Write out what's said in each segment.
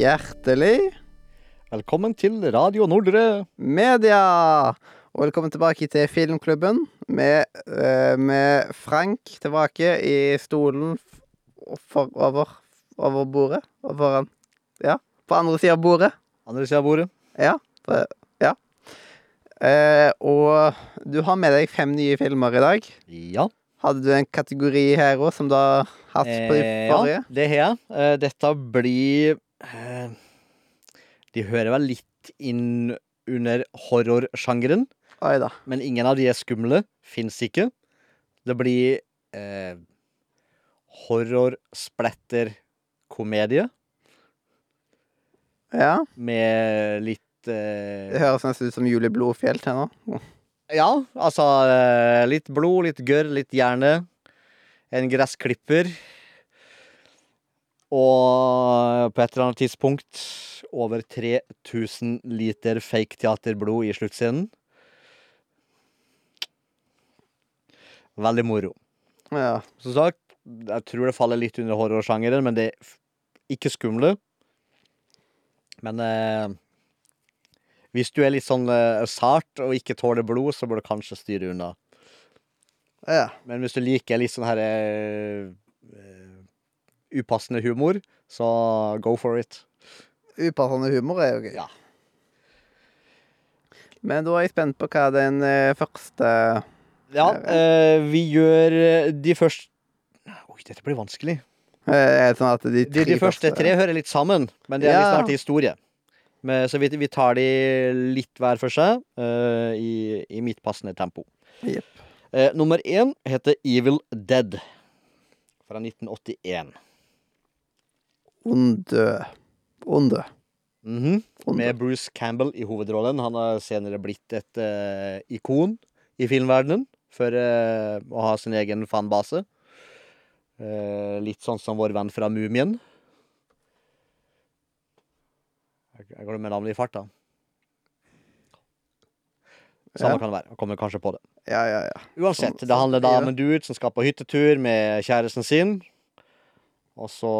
Hjertelig Velkommen til Radio Nordre. media! Og velkommen tilbake til Filmklubben med, eh, med Frank tilbake i stolen for, over, over bordet. Og foran Ja, på andre sida av bordet. Andre sida av bordet. Ja. For, ja. Eh, og du har med deg fem nye filmer i dag. Ja. Hadde du en kategori her òg, som du har hatt på de Eh, forrige? ja, det har jeg. Eh, dette blir De hører vel litt inn under horrorsjangeren, Oi da. men ingen av de er skumle. Fins ikke. Det blir eh, horror-splatter-komedie Ja. med litt Det eh, høres nesten ut som Julie Blodfjell til nå. Ja, altså eh, litt blod, litt gørr, litt hjerne. En gressklipper. Og på et eller annet tidspunkt over 3000 liter fake teaterblod i sluttscenen. Veldig moro. Ja. Som sagt, jeg tror det faller litt under horrorsjangeren, men det er ikke skumle. Men eh, hvis du er litt sånn eh, sart og ikke tåler blod, så bør du kanskje styre unna. ja. Men hvis du liker litt sånn her eh, eh, upassende humor, så go for it. Upassende humor er jo gøy. Ja. Men da er jeg spent på hva den eh, første Ja, eh, vi gjør eh, de første Oi, dette blir vanskelig. eh, det sånn at de De, de første tre hører litt sammen, men det er litt snart historie. Men, så vi, vi tar de litt hver for seg, uh, i, i mitt passende tempo. Yep. Eh, nummer én heter Evil Dead fra 1981. Onde. Onde. Mhm. Onde. Med Bruce Campbell i hovedrollen. Han har senere blitt et uh, ikon i filmverdenen for uh, å ha sin egen fanbase. Uh, litt sånn som vår venn fra Mumien. Jeg glemmer navnet i farta. Samme Ja. kan det være. Jeg kommer kanskje på det. Ja, ja, ja. Uansett, Sånn- det handler da sånn om en dude som skal på hyttetur med kjæresten sin. Og så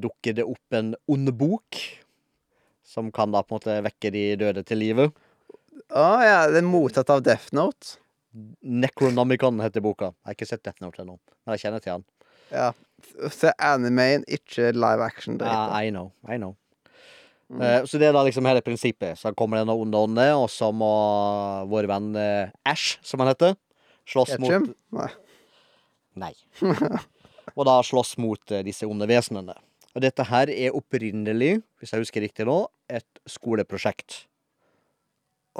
dukker det opp en ond bok. Som kan da på en måte vekke de døde til live. Å ja, er mottatt av Death Note. Necronomicon heter boka. Jeg har ikke sett Death Note ennå, men jeg kjenner til han. Ja. Se animeen, ikke live action. Det Ja, I know, I know. Eh, så det er da liksom hele prinsippet. Så kommer det noen onde ånder, og så må vår venn eh, Ash, som han heter, slåss mot Nei. Nei. Og da slåss mot eh, disse onde vesenene. Og dette her er opprinnelig, hvis jeg husker riktig nå, et skoleprosjekt.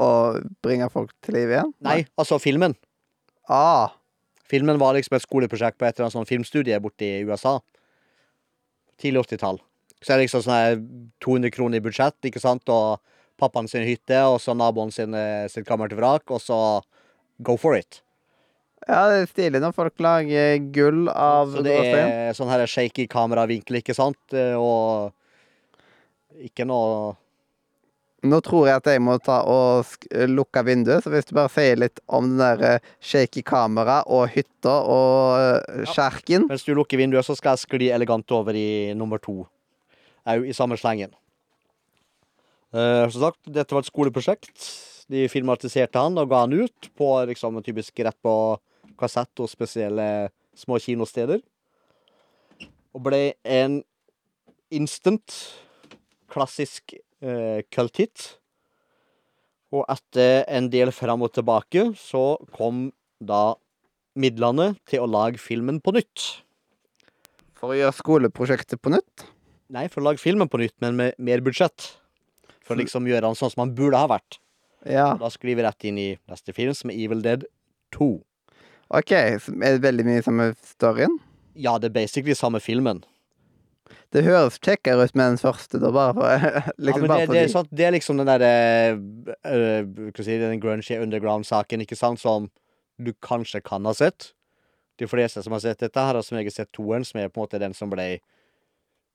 Og bringe folk til liv igjen? Nei, altså filmen. Ah, Filmen var liksom et skoleprosjekt på et eller annet sånn filmstudie borte i USA. Tidlig 80-tall. Så er det liksom sånn her 200 kroner i budsjett, ikke sant, og pappaen sin hytte, og så naboen sin, sitt sitt gammelt vrak, og så go for it. Ja, det er stilig når folk lager gull av Så det er sånn her shaky kameravinkel, ikke sant, eh, og ikke noe Nå tror jeg at jeg må ta og lukke vinduet, så hvis du bare sier litt om den der eh, shaky kamera og hytta og kjerken ja. Mens du lukker vinduet, så skal jeg skli elegant over i nummer to. Au, i samme slengen. Uh, som sagt, dette var et skoleprosjekt. De filmatiserte han og ga han ut på liksom typisk rett på kassett og spesielle små kinosteder. Og ble en instant klassisk eh, cult hit. Og etter en del fram og tilbake så kom da midlene til å lage filmen på nytt. for å gjøre skoleprosjektet på nytt. Nei, for å lage filmen på nytt, men med mer budsjett. For å liksom gjøre den sånn som den burde ha vært. Ja, Da skulle vi rett inn i neste film, som er Evil Dead 2. OK. Er det veldig mye samme storyen? Ja, det er basically samme filmen. Det høres kjekkere ut med den første, da, bare for Ja, liksom men bare det, det, er sånn, det er liksom den derre Hva si, Den grungy underground-saken, ikke sant, som du kanskje kan ha sett. De fleste som har sett dette, har som har sett toeren, som er på en måte den som ble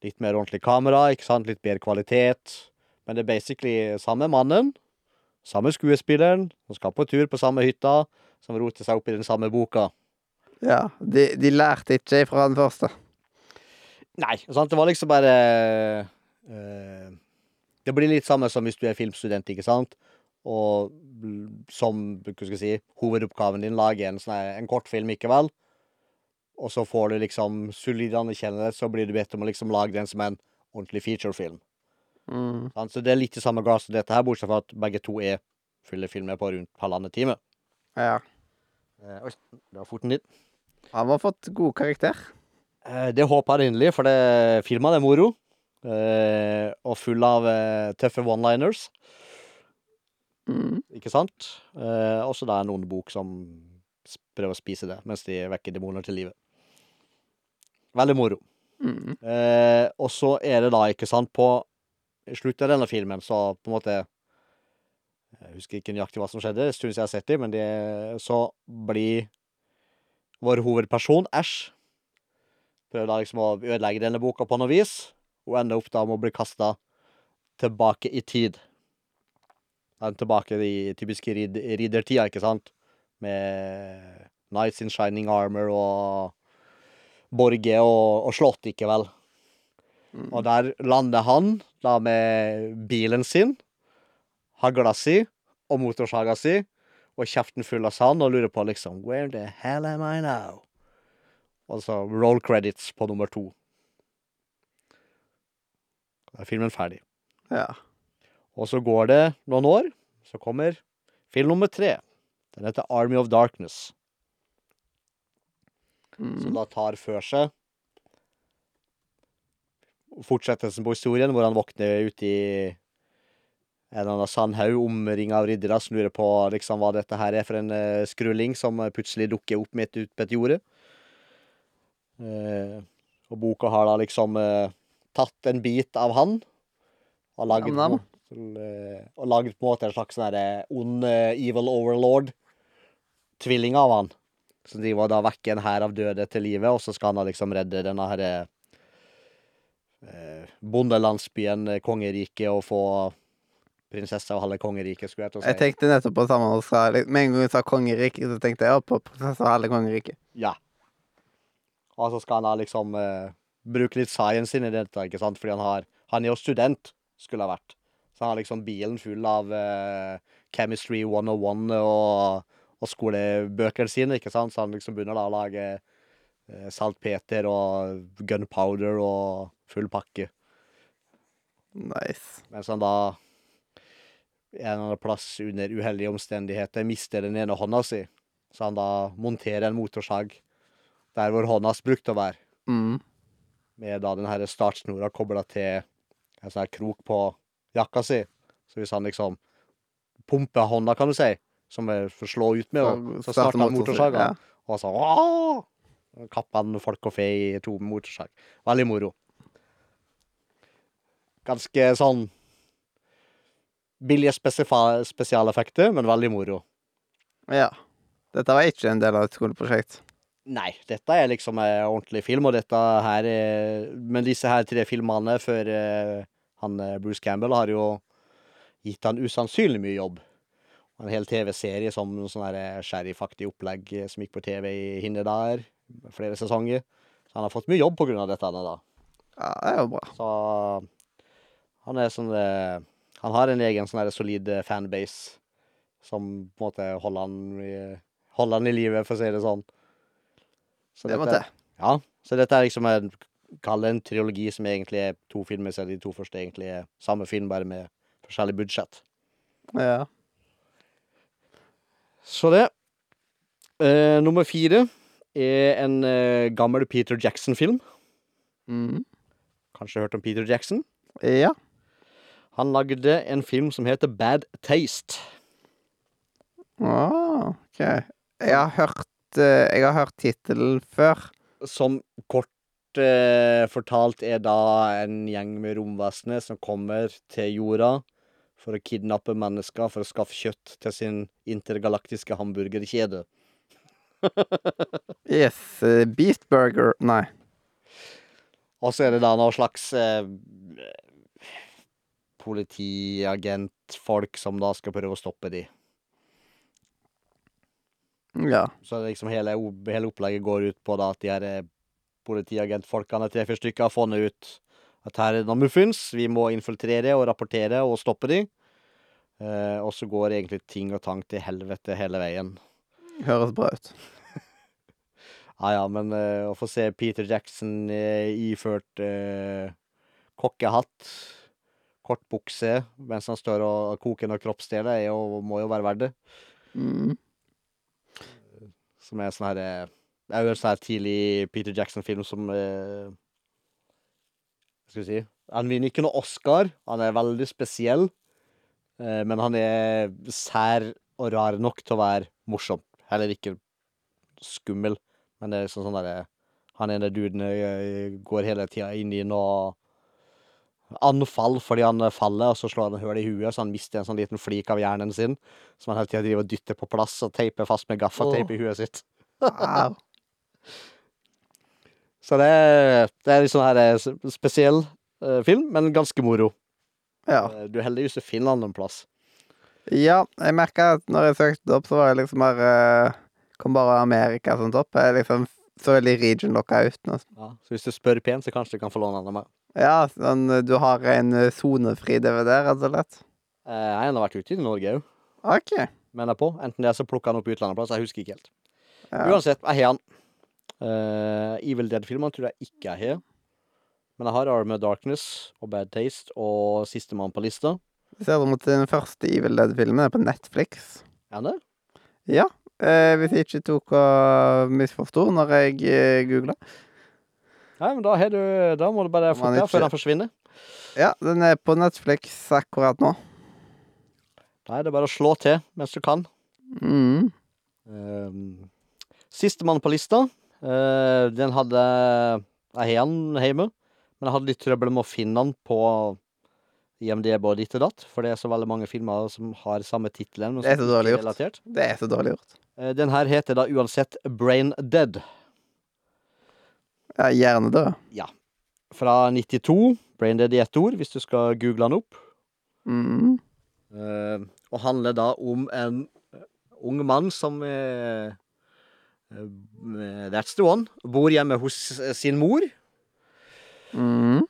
litt mer ordentlig kamera, ikke sant, litt bedre kvalitet. Men det er basically samme mannen, samme skuespilleren, som skal på tur på samme hytta, som roter seg opp i den samme boka. Ja, de, de lærte ikke fra den første. Nei, sant? det var liksom bare eh, Det blir litt samme som hvis du er filmstudent, ikke sant? Og som hva skal jeg si, hovedoppgaven din lager en, sånne, en kortfilm, ikke vel? Og så får du liksom solid anerkjennelse, så blir du bedt om å liksom lage den som en ordentlig featurefilm. Mm. Så det er litt i samme som dette her, bortsett fra at begge to er fulle filmer på rundt halvannen time. Ja. Eh, oi, det var foten din. Han har fått god karakter. Eh, det håper jeg inderlig, for det filmen er moro. Eh, og full av eh, tøffe one-liners, Mm. ikke sant? Eh, også da en ond bok som prøver å spise det, mens de vekker demoner til live. Veldig moro. Mm. Eh, og så er det da, ikke sant, på slutten av denne filmen, så på en måte Jeg husker ikke nøyaktig hva som skjedde, det er en stund siden jeg har sett det, men det, så blir vår hovedperson, Ash, prøver da liksom å ødelegge denne boka på noe vis, og ender opp da med å bli kasta tilbake i tid. Ja, Tilbake i typiske rid riddertida, ikke sant? Med Knights in Shining Armor og borge og, og slott, ikke vel. Mm. Og der lander han da med bilen sin, hagla si og motorsaga si, og kjeften full av sand, og lurer på liksom Where the hell am I now? Og så roll credits på nummer to. Da er filmen ferdig. Ja. Og så går det noen år, så kommer film nummer tre. Den heter Army of Darkness. som Mm. da tar for seg fortsettelsen på historien, hvor han våkner ute i en eller annen sandhaug omringa av riddere som lurer på liksom hva dette her er for en uh, skrulling som plutselig dukker opp midt ute på et jorde. Eh, og boka har da liksom eh, tatt en bit av han og Nam-nam. på- eh, og laget på en måte en slags sånn derre ond eh, evil overlord-tvilling av han. Som driver da vekker en hær av døde til livet, og så skal han da liksom redde denne herre eh, bondelandsbyen, eh, kongeriket, og få prinsesse og halve kongeriket, skulle jeg til å si. Jeg tenkte nettopp på det samme også. Med en gang du sa kongeriket, så tenkte jeg på prinsesse og halve kongeriket. Ja. Og så skal han da liksom uh, bruke litt science inn i dette, ikke sant? Fordi han har Han er jo student, skulle ha vært. Så han har liksom bilen full av uh, Chemistry 101 og, og skolebøkene sine, ikke sant? Så han liksom begynner da å lage uh, saltpeter og gunpowder og full pakke. Nice. Mens han da en eller annen plass under uheldige omstendigheter mister den ene hånda si. Så han da monterer en motorsag der hvor hånda hans brukte å være. Mm. Med da den her startsnora kobla til en sånn her krok på jakka si. Så hvis han liksom pumper hånda, kan du si, som er for å slå ut med, og, så starter han motorsaga. Ja. Og så «Åh!» kapper han folk og fe i to motorsag. Veldig moro. Ganske sånn billige spesialeffekter, men veldig moro. ja. Dette var ikke en del av et skoleprosjekt. Nei, dette er liksom en ordentlig film, og dette her er Men disse her tre filmene før eh, han eh, Bruce Campbell har jo gitt han usannsynlig mye jobb. En hel TV-serie som sånn her eh, sheriffaktig opplegg eh, som gikk på TV i hinne der. Flere sesonger. Så han har fått mye jobb på grunn av dette. da. Ja, det er jo bra. Så han er sånn eh, Han har en egen sånn her solid eh, fanbase som på en måte holder han i, holder han i live, for å si det sånn. Så Det må dette- til. Ja, så dette er liksom en Kall det en triologi som egentlig er to filmer, selv de to første egentlig er samme film, bare med forskjellig budsjett. Ja. Så det. Eh, nummer fire er en eh, gammel Peter Jackson-film. Mm. Kanskje hørt om Peter Jackson? Ja. Han lagde en film som heter Bad Taste. Ah, OK. Jeg har hørt eh, Jeg har hørt tittelen før. Som kort eh, fortalt er da en gjeng med romvesener som kommer til jorda for å kidnappe mennesker for å skaffe kjøtt til sin intergalaktiske hamburgerkjede. Yes. eh, Beast Burger Nei. Og så er det da noe slags eh, politiagentfolk som da skal prøve å stoppe de. Ja. Så liksom hele, o- hele opplegget går ut på da at de her eh, politiagentfolkene, tre-fire stykker, har funnet ut At her er det noen muffins, vi må infiltrere og rapportere og stoppe de. Eh, og så går egentlig ting og tang til helvete hele veien. Høres bra ut. Ja ja, men eh, å få se Peter Jackson eh, iført eh, kokkehatt, kort bukse, mens han står og koker noen kroppsdeler, er jo, må jo være verdt det. Mm. Som er sånn her eh, Det er jo en sånn her tidlig Peter Jackson-film som eh, Hva skal vi si Han vinner ikke noe Oscar. Han er veldig spesiell. Eh, men han er sær og rar nok til å være morsom. Heller ikke skummel. Men det er sånn sånn derre Han ene duden eh, går hele tida inn i noe anfall fordi han eh, faller, og så slår han hull i huet, så han mister en sånn liten flik av hjernen sin, som han hele tida driver og dytter på plass og teiper fast med gaffateip oh. i huet sitt. wow. Så det, det er litt sånn her eh, spesiell uh, film, men ganske moro. Ja. Du er heldigvis i Finland en plass. ja, jeg merka at når jeg søkte det opp, så var det liksom bare Kom bare Amerika sånt opp. Jeg liksom så veldig region locka ut. Ja. Så hvis du spør pent, så kanskje du kan få låne den av meg. Ja, sånn du har en eh, sonefri DVD, rett og slett. Eh, Jeg har ennå vært ute i Norge òg, OK. mener jeg på. Enten det, så plukka han opp i utlandet plass. Jeg husker ikke helt. Ja. Uansett, jeg har den. Uh, Evil Dead-filmene tror jeg ikke jeg har. Men jeg har of Darkness og Bad Taste og Sistemann på lista. Ser du mot den første Evil Dead-filmen er på Netflix? Er det? Ja. Uh, hvis jeg ikke tok og misforsto når jeg uh, googla. Nei, men da, har du, da må du bare få ikke- før han forsvinner. Ja, den er på Netflix akkurat nå. Er det bare å slå til mens du kan. Mm. Um, Sistemann på lista. uh, den hadde Jeg har den hjemme, men jeg hadde litt trøbbel med å finne den på IMDb og ditt og datt, for det er så veldig mange filmer som har samme tittel. Det er så dårlig er gjort. Det er så dårlig gjort. Uh, Den her heter da uansett Brain Dead. Ja, Hjernedød. Fra 92. Brain Dead i ett ord, hvis du skal google han opp. Mm. Uh, og handler da om en eh, ung mann som uh, That's the one. Bor hjemme hos sin mor. Mm.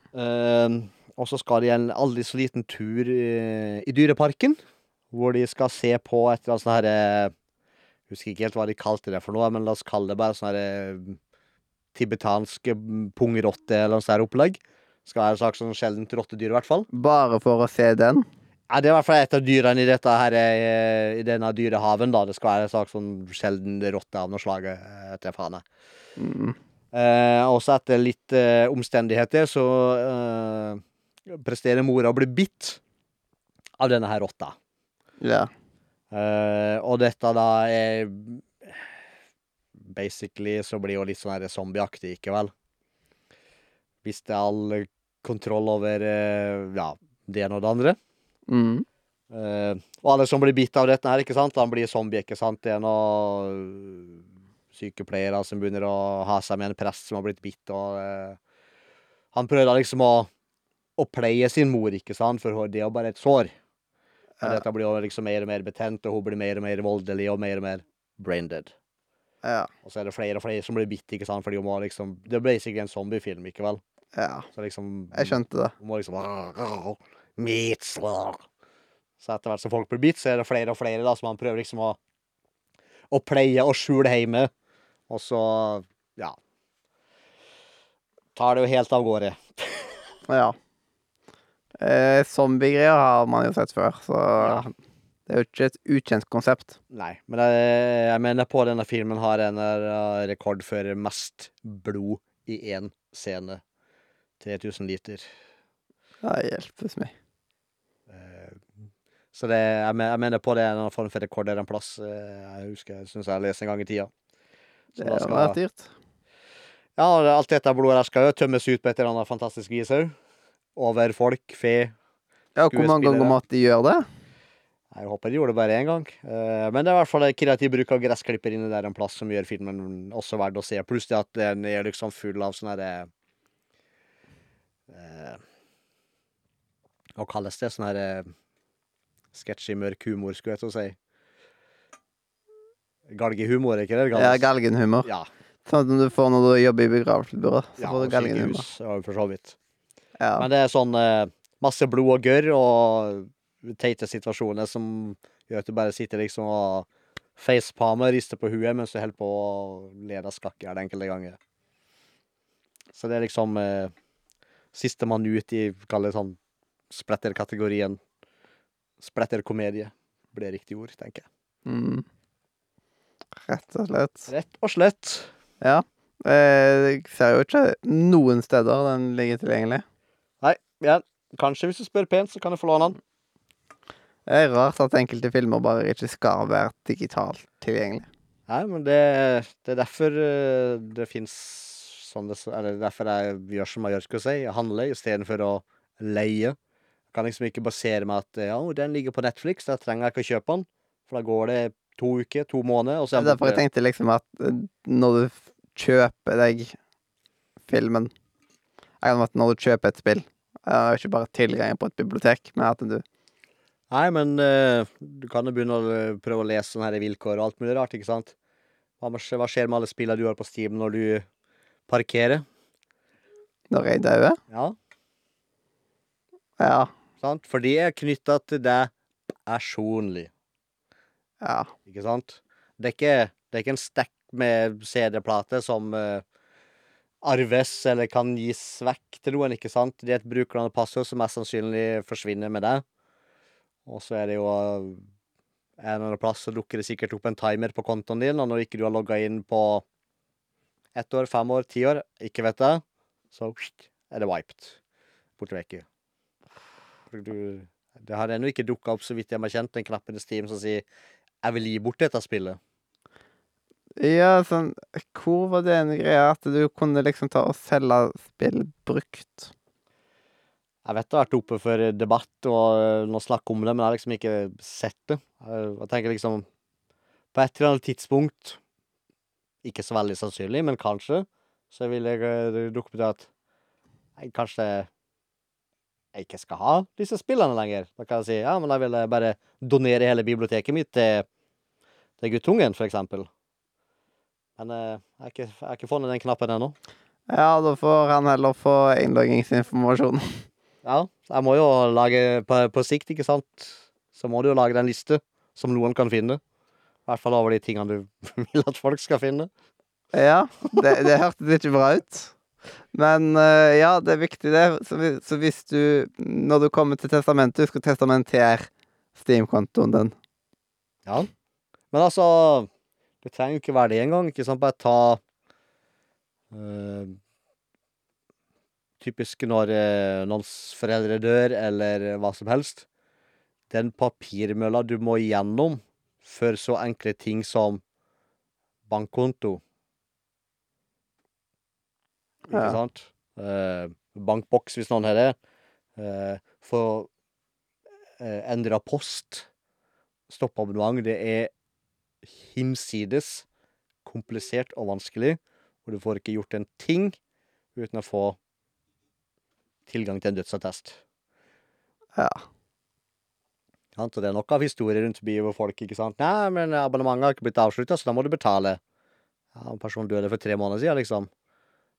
Og så skal de en aldri så liten tur i Dyreparken. Hvor de skal se på et eller annet sånt herre Husker ikke helt hva de kalte det for noe, men la oss kalle det bare sånn herre tibetansk mm, pungrotte eller noe sånt opplegg. Skal være en slags sånn sjeldent rottedyr, i hvert fall. Bare for å se den. Ja, det er i hvert fall et av dyrene i dette her, eh, i denne dyrehaven, da. Det skal være en slags sånn sjelden rotte av noe slag, Etter faen. Mm. Eh, også etter litt eh, omstendigheter så eh, presterer mora å bli bitt av denne her rotta. Ja. Eh, og dette da er Basically så blir jo litt sånn her zombieaktig, ikke vel? Mister all kontroll over eh, ja, det ene og det andre. Mm. Uh, og alle som blir bitt av dette her, ikke sant? Han blir zombie, ikke sant? Det er noen øh, sykepleiere som begynner å ha seg med en prest som har blitt bitt, og uh, Han prøver da liksom å, å pleie sin mor, ikke sant? For det er jo bare et sår. Men dette blir jo liksom mer og mer betent, og hun blir mer og mer voldelig og mer og mer brain dead. Ja. Og så er det flere og flere som blir bitt, ikke sant? Fordi hun må liksom Det er basically en zombiefilm, ikke vel? ja. Så liksom Jeg skjønte det. hun må liksom Meat. Så etter hvert som folk blir bitt, så er det flere og flere da, som han prøver liksom å å pleie og skjule hjemme. Og så, ja Tar det jo helt av gårde. Ja. Eh, Zombiegreier har man jo sett før, så Ja. Det er jo ikke et ukjent konsept. Nei, men jeg, jeg mener på denne filmen har en eh, rekord for mest blod i én scene. 3000 liter. Ja, hjelpes meg. Eh, Så det, jeg, mener på det er en form for rekord der en plass. eh, Jeg husker, jeg syns jeg har lest en gang i tida. Så Det skal- vært dyrt. Ja, alt dette blodet der skal jo tømmes ut på et eller annet fantastisk vis òg. Over folk, fe. Ja, hvor mange ganger Skuespillere. måtte de gjøre det? Jeg håper de gjorde det bare én gang. Eh, Men det er i hvert fall kreativ bruk av gressklipper inni der en plass som gjør filmen også verdt å se. Pluss det at den er liksom full av sånne herre eh, Hva kalles det? Sånn herre sketsjy, mørk humor, skulle jeg til å si. Galgehumor, ikke det? det Ja, galgenhumor. Ja. Sånn som du får når du jobber i begravelsesbyrå. Ja og sykehus, for så vidt. Ja. Men det er sånn eh, masse blod og gørr og teite situasjoner som gjør at du bare sitter liksom og facepalmer, rister på huet mens du holder på å lede skakk her enkelte ganger. Så det er liksom eh, sistemann ut i, kall det sånn, spletter-kategorien. Spletter-komedie blir riktig ord, tenker jeg. Mm. Rett og slett. Rett og slett. Ja. Eh, Jeg ser jo ikke noen steder den ligger tilgjengelig. Nei, igjen, kanskje hvis du spør pent, så kan du få låne den. Det er rart at enkelte filmer bare ikke skal være digitalt tilgjengelig. Nei, men det, det er derfor eh, det fins sånn det, Eller derfor jeg gjør som jeg gjør, skal jeg si. Jeg handler istedenfor å leie. Jeg kan liksom ikke basere meg at ja, den ligger på Netflix, da trenger jeg ikke å kjøpe den. For da går det to uker, to måneder, og så Det er derfor jeg tenkte liksom at eh, når du kjøper deg filmen Jeg kan at når du kjøper et spill uh, Ikke bare tilgang på et bibliotek, men at du Nei, men eh, du kan jo begynne å eh, prøve å lese sånne her vilkår og alt mulig rart, ikke sant? Hva, med- hva skjer med alle spillene du har på Steam når du parkerer? Når jeg dauer Ja, Ja. sant? For de er knytta til deg personlig. Ja. Ikke sant? Det er ikke, det er ikke en stekk med CD-plate som uh, arves eller kan gis vekk til noen, ikke sant? Det er et brukernavn og passord som mest sannsynlig forsvinner med deg. Og så er det jo eh, en eller annen plass så dukker det sikkert opp en timer på kontoen din, og når ikke du har logga inn på ett år, fem år, ti år, ikke vet jeg, så er det wiped. Borte vekk. Det har ennå ikke dukka opp, så vidt jeg har kjent, en knappen i Steam som sier 'jeg vil gi bort dette spillet'. Ja, sånn Hvor var det en greie at du kunne liksom ta og selge spill brukt? Jeg vet det har vært oppe for debatt og øh, noe snakk om det, men jeg har liksom ikke sett det. Jeg tenker liksom På et eller annet tidspunkt, ikke så veldig sannsynlig, men kanskje, så vil jeg øh, dukke opp til at jeg kanskje jeg ikke skal ha disse spillene lenger. Da kan jeg si ja, men da vil jeg bare donere hele biblioteket mitt til, til guttungen, for eksempel. Men jeg har ikke, ikke funnet den knappen ennå. Ja, da får han heller få innloggingsinformasjon. Ja, jeg må jo lage på, på sikt, ikke sant? Så må du jo lage deg en liste som noen kan finne. I hvert fall over de tingene du vil at folk skal finne. Ja, det, det hørtes ikke bra ut. Men eh, ja, det er viktig, det. Så, vi- så hvis du, når du kommer til testamentet, husk å testamentere Steam-kontoen din. Ja. Men altså, det trenger jo ikke være det engang. Ikke sant? Bare ta eh, Typisk når uh, noens foreldre dør, eller hva som helst. Den papirmølla du må igjennom for så enkle ting som bankkonto. Ikke sant? Eh, bankboks, hvis noen har det. For Få eh, endra post. Stoppe abonnement. Det er hinsides komplisert og vanskelig, og du får ikke gjort en ting uten å få tilgang til en dødsattest. Ja. Sant? Og det er nok av historier rundt forbi hvor folk ikke sant? Nei, men abonnementet har ikke blitt avslutta, så da må du betale. Ja, en person døde for tre måneder siden, liksom.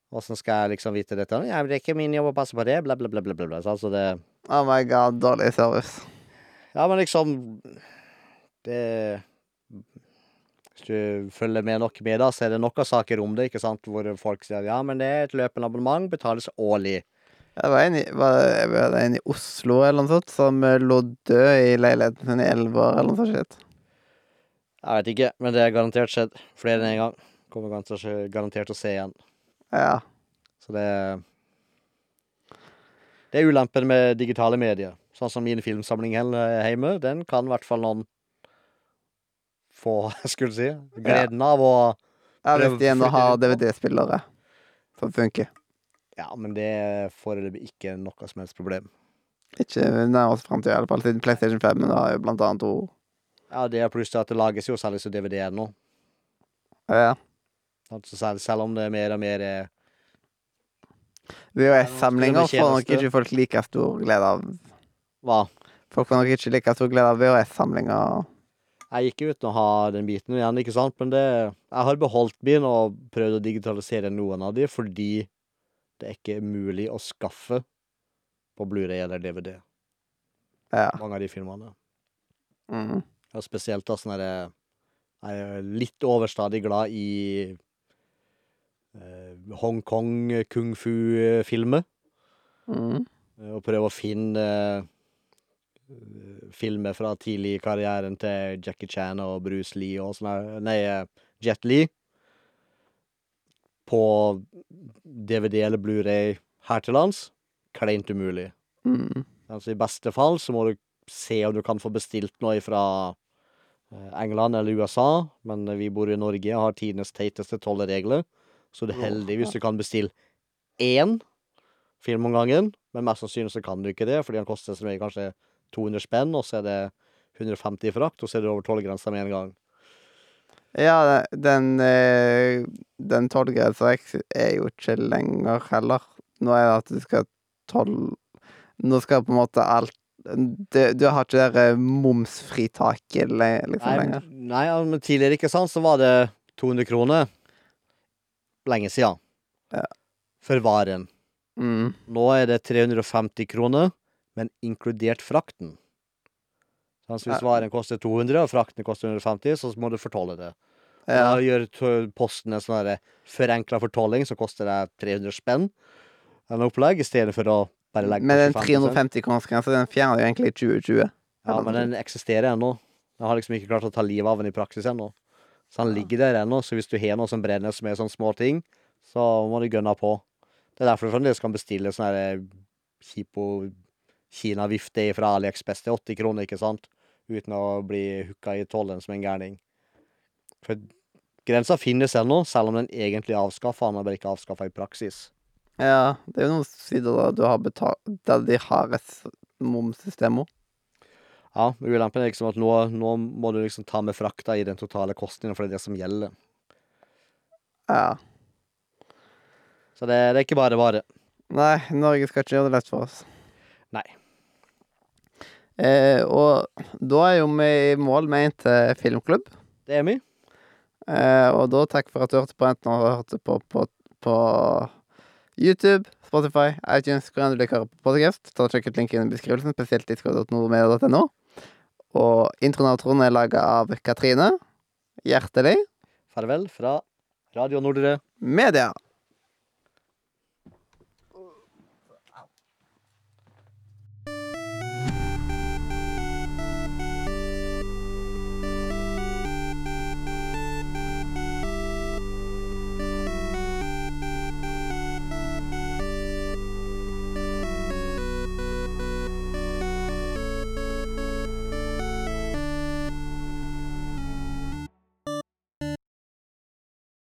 Åssen skal jeg liksom vite dette? Ja, det er ikke min jobb å passe på det, bla, bla, bla, bla, bla. Så altså det Oh my god, dårlig service. Ja, men liksom Det Hvis du følger med nok med, da, så er det nok av saker om det, ikke sant, hvor folk sier ja, men det er et løpende abonnement, betales årlig. Det var en i, var det, var det en i Oslo eller noe sånt som eh, lå død i leiligheten sin i år, eller noe sånt. shit. Jeg vet ikke, men det er garantert skjedd flere enn én gang. Kommer garantert, garantert til å se igjen. Ja. Så det Det er ulempen med digitale medier. Sånn som min filmsamling hjemme, den kan i hvert fall noen få, skulle du si, gleden av å ja hvis de ennå har DVD-spillere som funker. Ja, men det er foreløpig ikke noe som helst problem. Ikke nærmest framtida, iallfall. Siden PlayStation 5 men har jo blant annet to Ja, det er pluss til at det lages jo særlig jo DVD-er nå. Ja. Altså selv, selv om det er mer og mer er VHS-samlinger får nok ikke folk like stor glede av. Hva? Folk får nok ikke like stor glede av VHS-samlinger. Jeg gikk uten å ha den biten igjen, ikke sant, men det Jeg har beholdt min og prøvd å digitalisere noen av de fordi det er ikke mulig å skaffe på Blu-ray eller DVD. Ja. Mange av de filmene. Mm. Og spesielt da sånn herre Jeg er litt overstadig glad i eh, Hongkong kung fu-filmer. Mm. eh, Og prøve å finne eh, filmer fra tidlig i karrieren til Jackie Chan og Bruce Lee og sånn Nei, eh, Jet Lee. På DVD eller Blu-ray her til lands. Kleint umulig. Mm. Altså, I beste fall så må du se om du kan få bestilt noe fra eh, England eller USA, men vi bor i Norge og har tidenes teiteste tolleregler, så du er heldig hvis du kan bestille én film om gangen, men mest sannsynlig så kan du ikke det, fordi den koster som regel kanskje 200 spenn, og så er det 150 i frakt, og så er det over tollgrensa med en gang. Ja, den eh, Den tollgrensa eks- er jo ikke lenger heller. Nå er det at du skal toll Nå skal på en måte alt Du, du har ikke det der momsfritaket liksom Nei, lenger. nei, men tidligere, ikke sant, så var det 200 kroner. Lenge siden. Ja. For varen. Mm. Nå er det 350 kroner, men inkludert frakten. Altså hvis varen koster 200, og frakten koster 150, så må du fortolle det. Ja. Gjør Posten en sånn forenkla fortolling som koster deg 300 spenn. En opplegg, i stedet for å bare legge Men den 350-kronersgrensa, den fjerner jo egentlig i 2020. Ja, men den eksisterer ennå. Den har liksom ikke klart å ta livet av den i praksis ennå. Så han ligger der ennå, så hvis du har noe som brenner som er sånne små ting, så må du gønne på. Det er derfor du fremdeles kan bestille sånn her kjipo Kina-vifte fra AliExpress til 80 kroner, ikke sant? Uten å bli hooka i tollen som en gærning. For grensa finnes ennå, selv om den egentlig er avskaffa. Den er bare ikke avskaffa i praksis. Ja, det er jo noen sider der du har betalt Der de har et momssystem òg. Ja, ulempen er liksom at nå, nå må du liksom ta med frakta i den totale kostnaden, for det er det som gjelder. Ja. Så det, det er ikke bare bare. Nei, Norge skal ikke gjøre det lett for oss. Nei. Eh, og da er jo vi i mål med en til filmklubb. Det er vi. Eh, og da takk for at du hørte på, enten du hørte på, på, på YouTube, Spotify, iTunes, hvor enn du liker på podcast. Ta og Sjekk ut linken i beskrivelsen, spesielt disco.nordmedia.no. Og introen av Trond er laga av Katrine. Hjertelig Farvel fra Radio Nordre. media.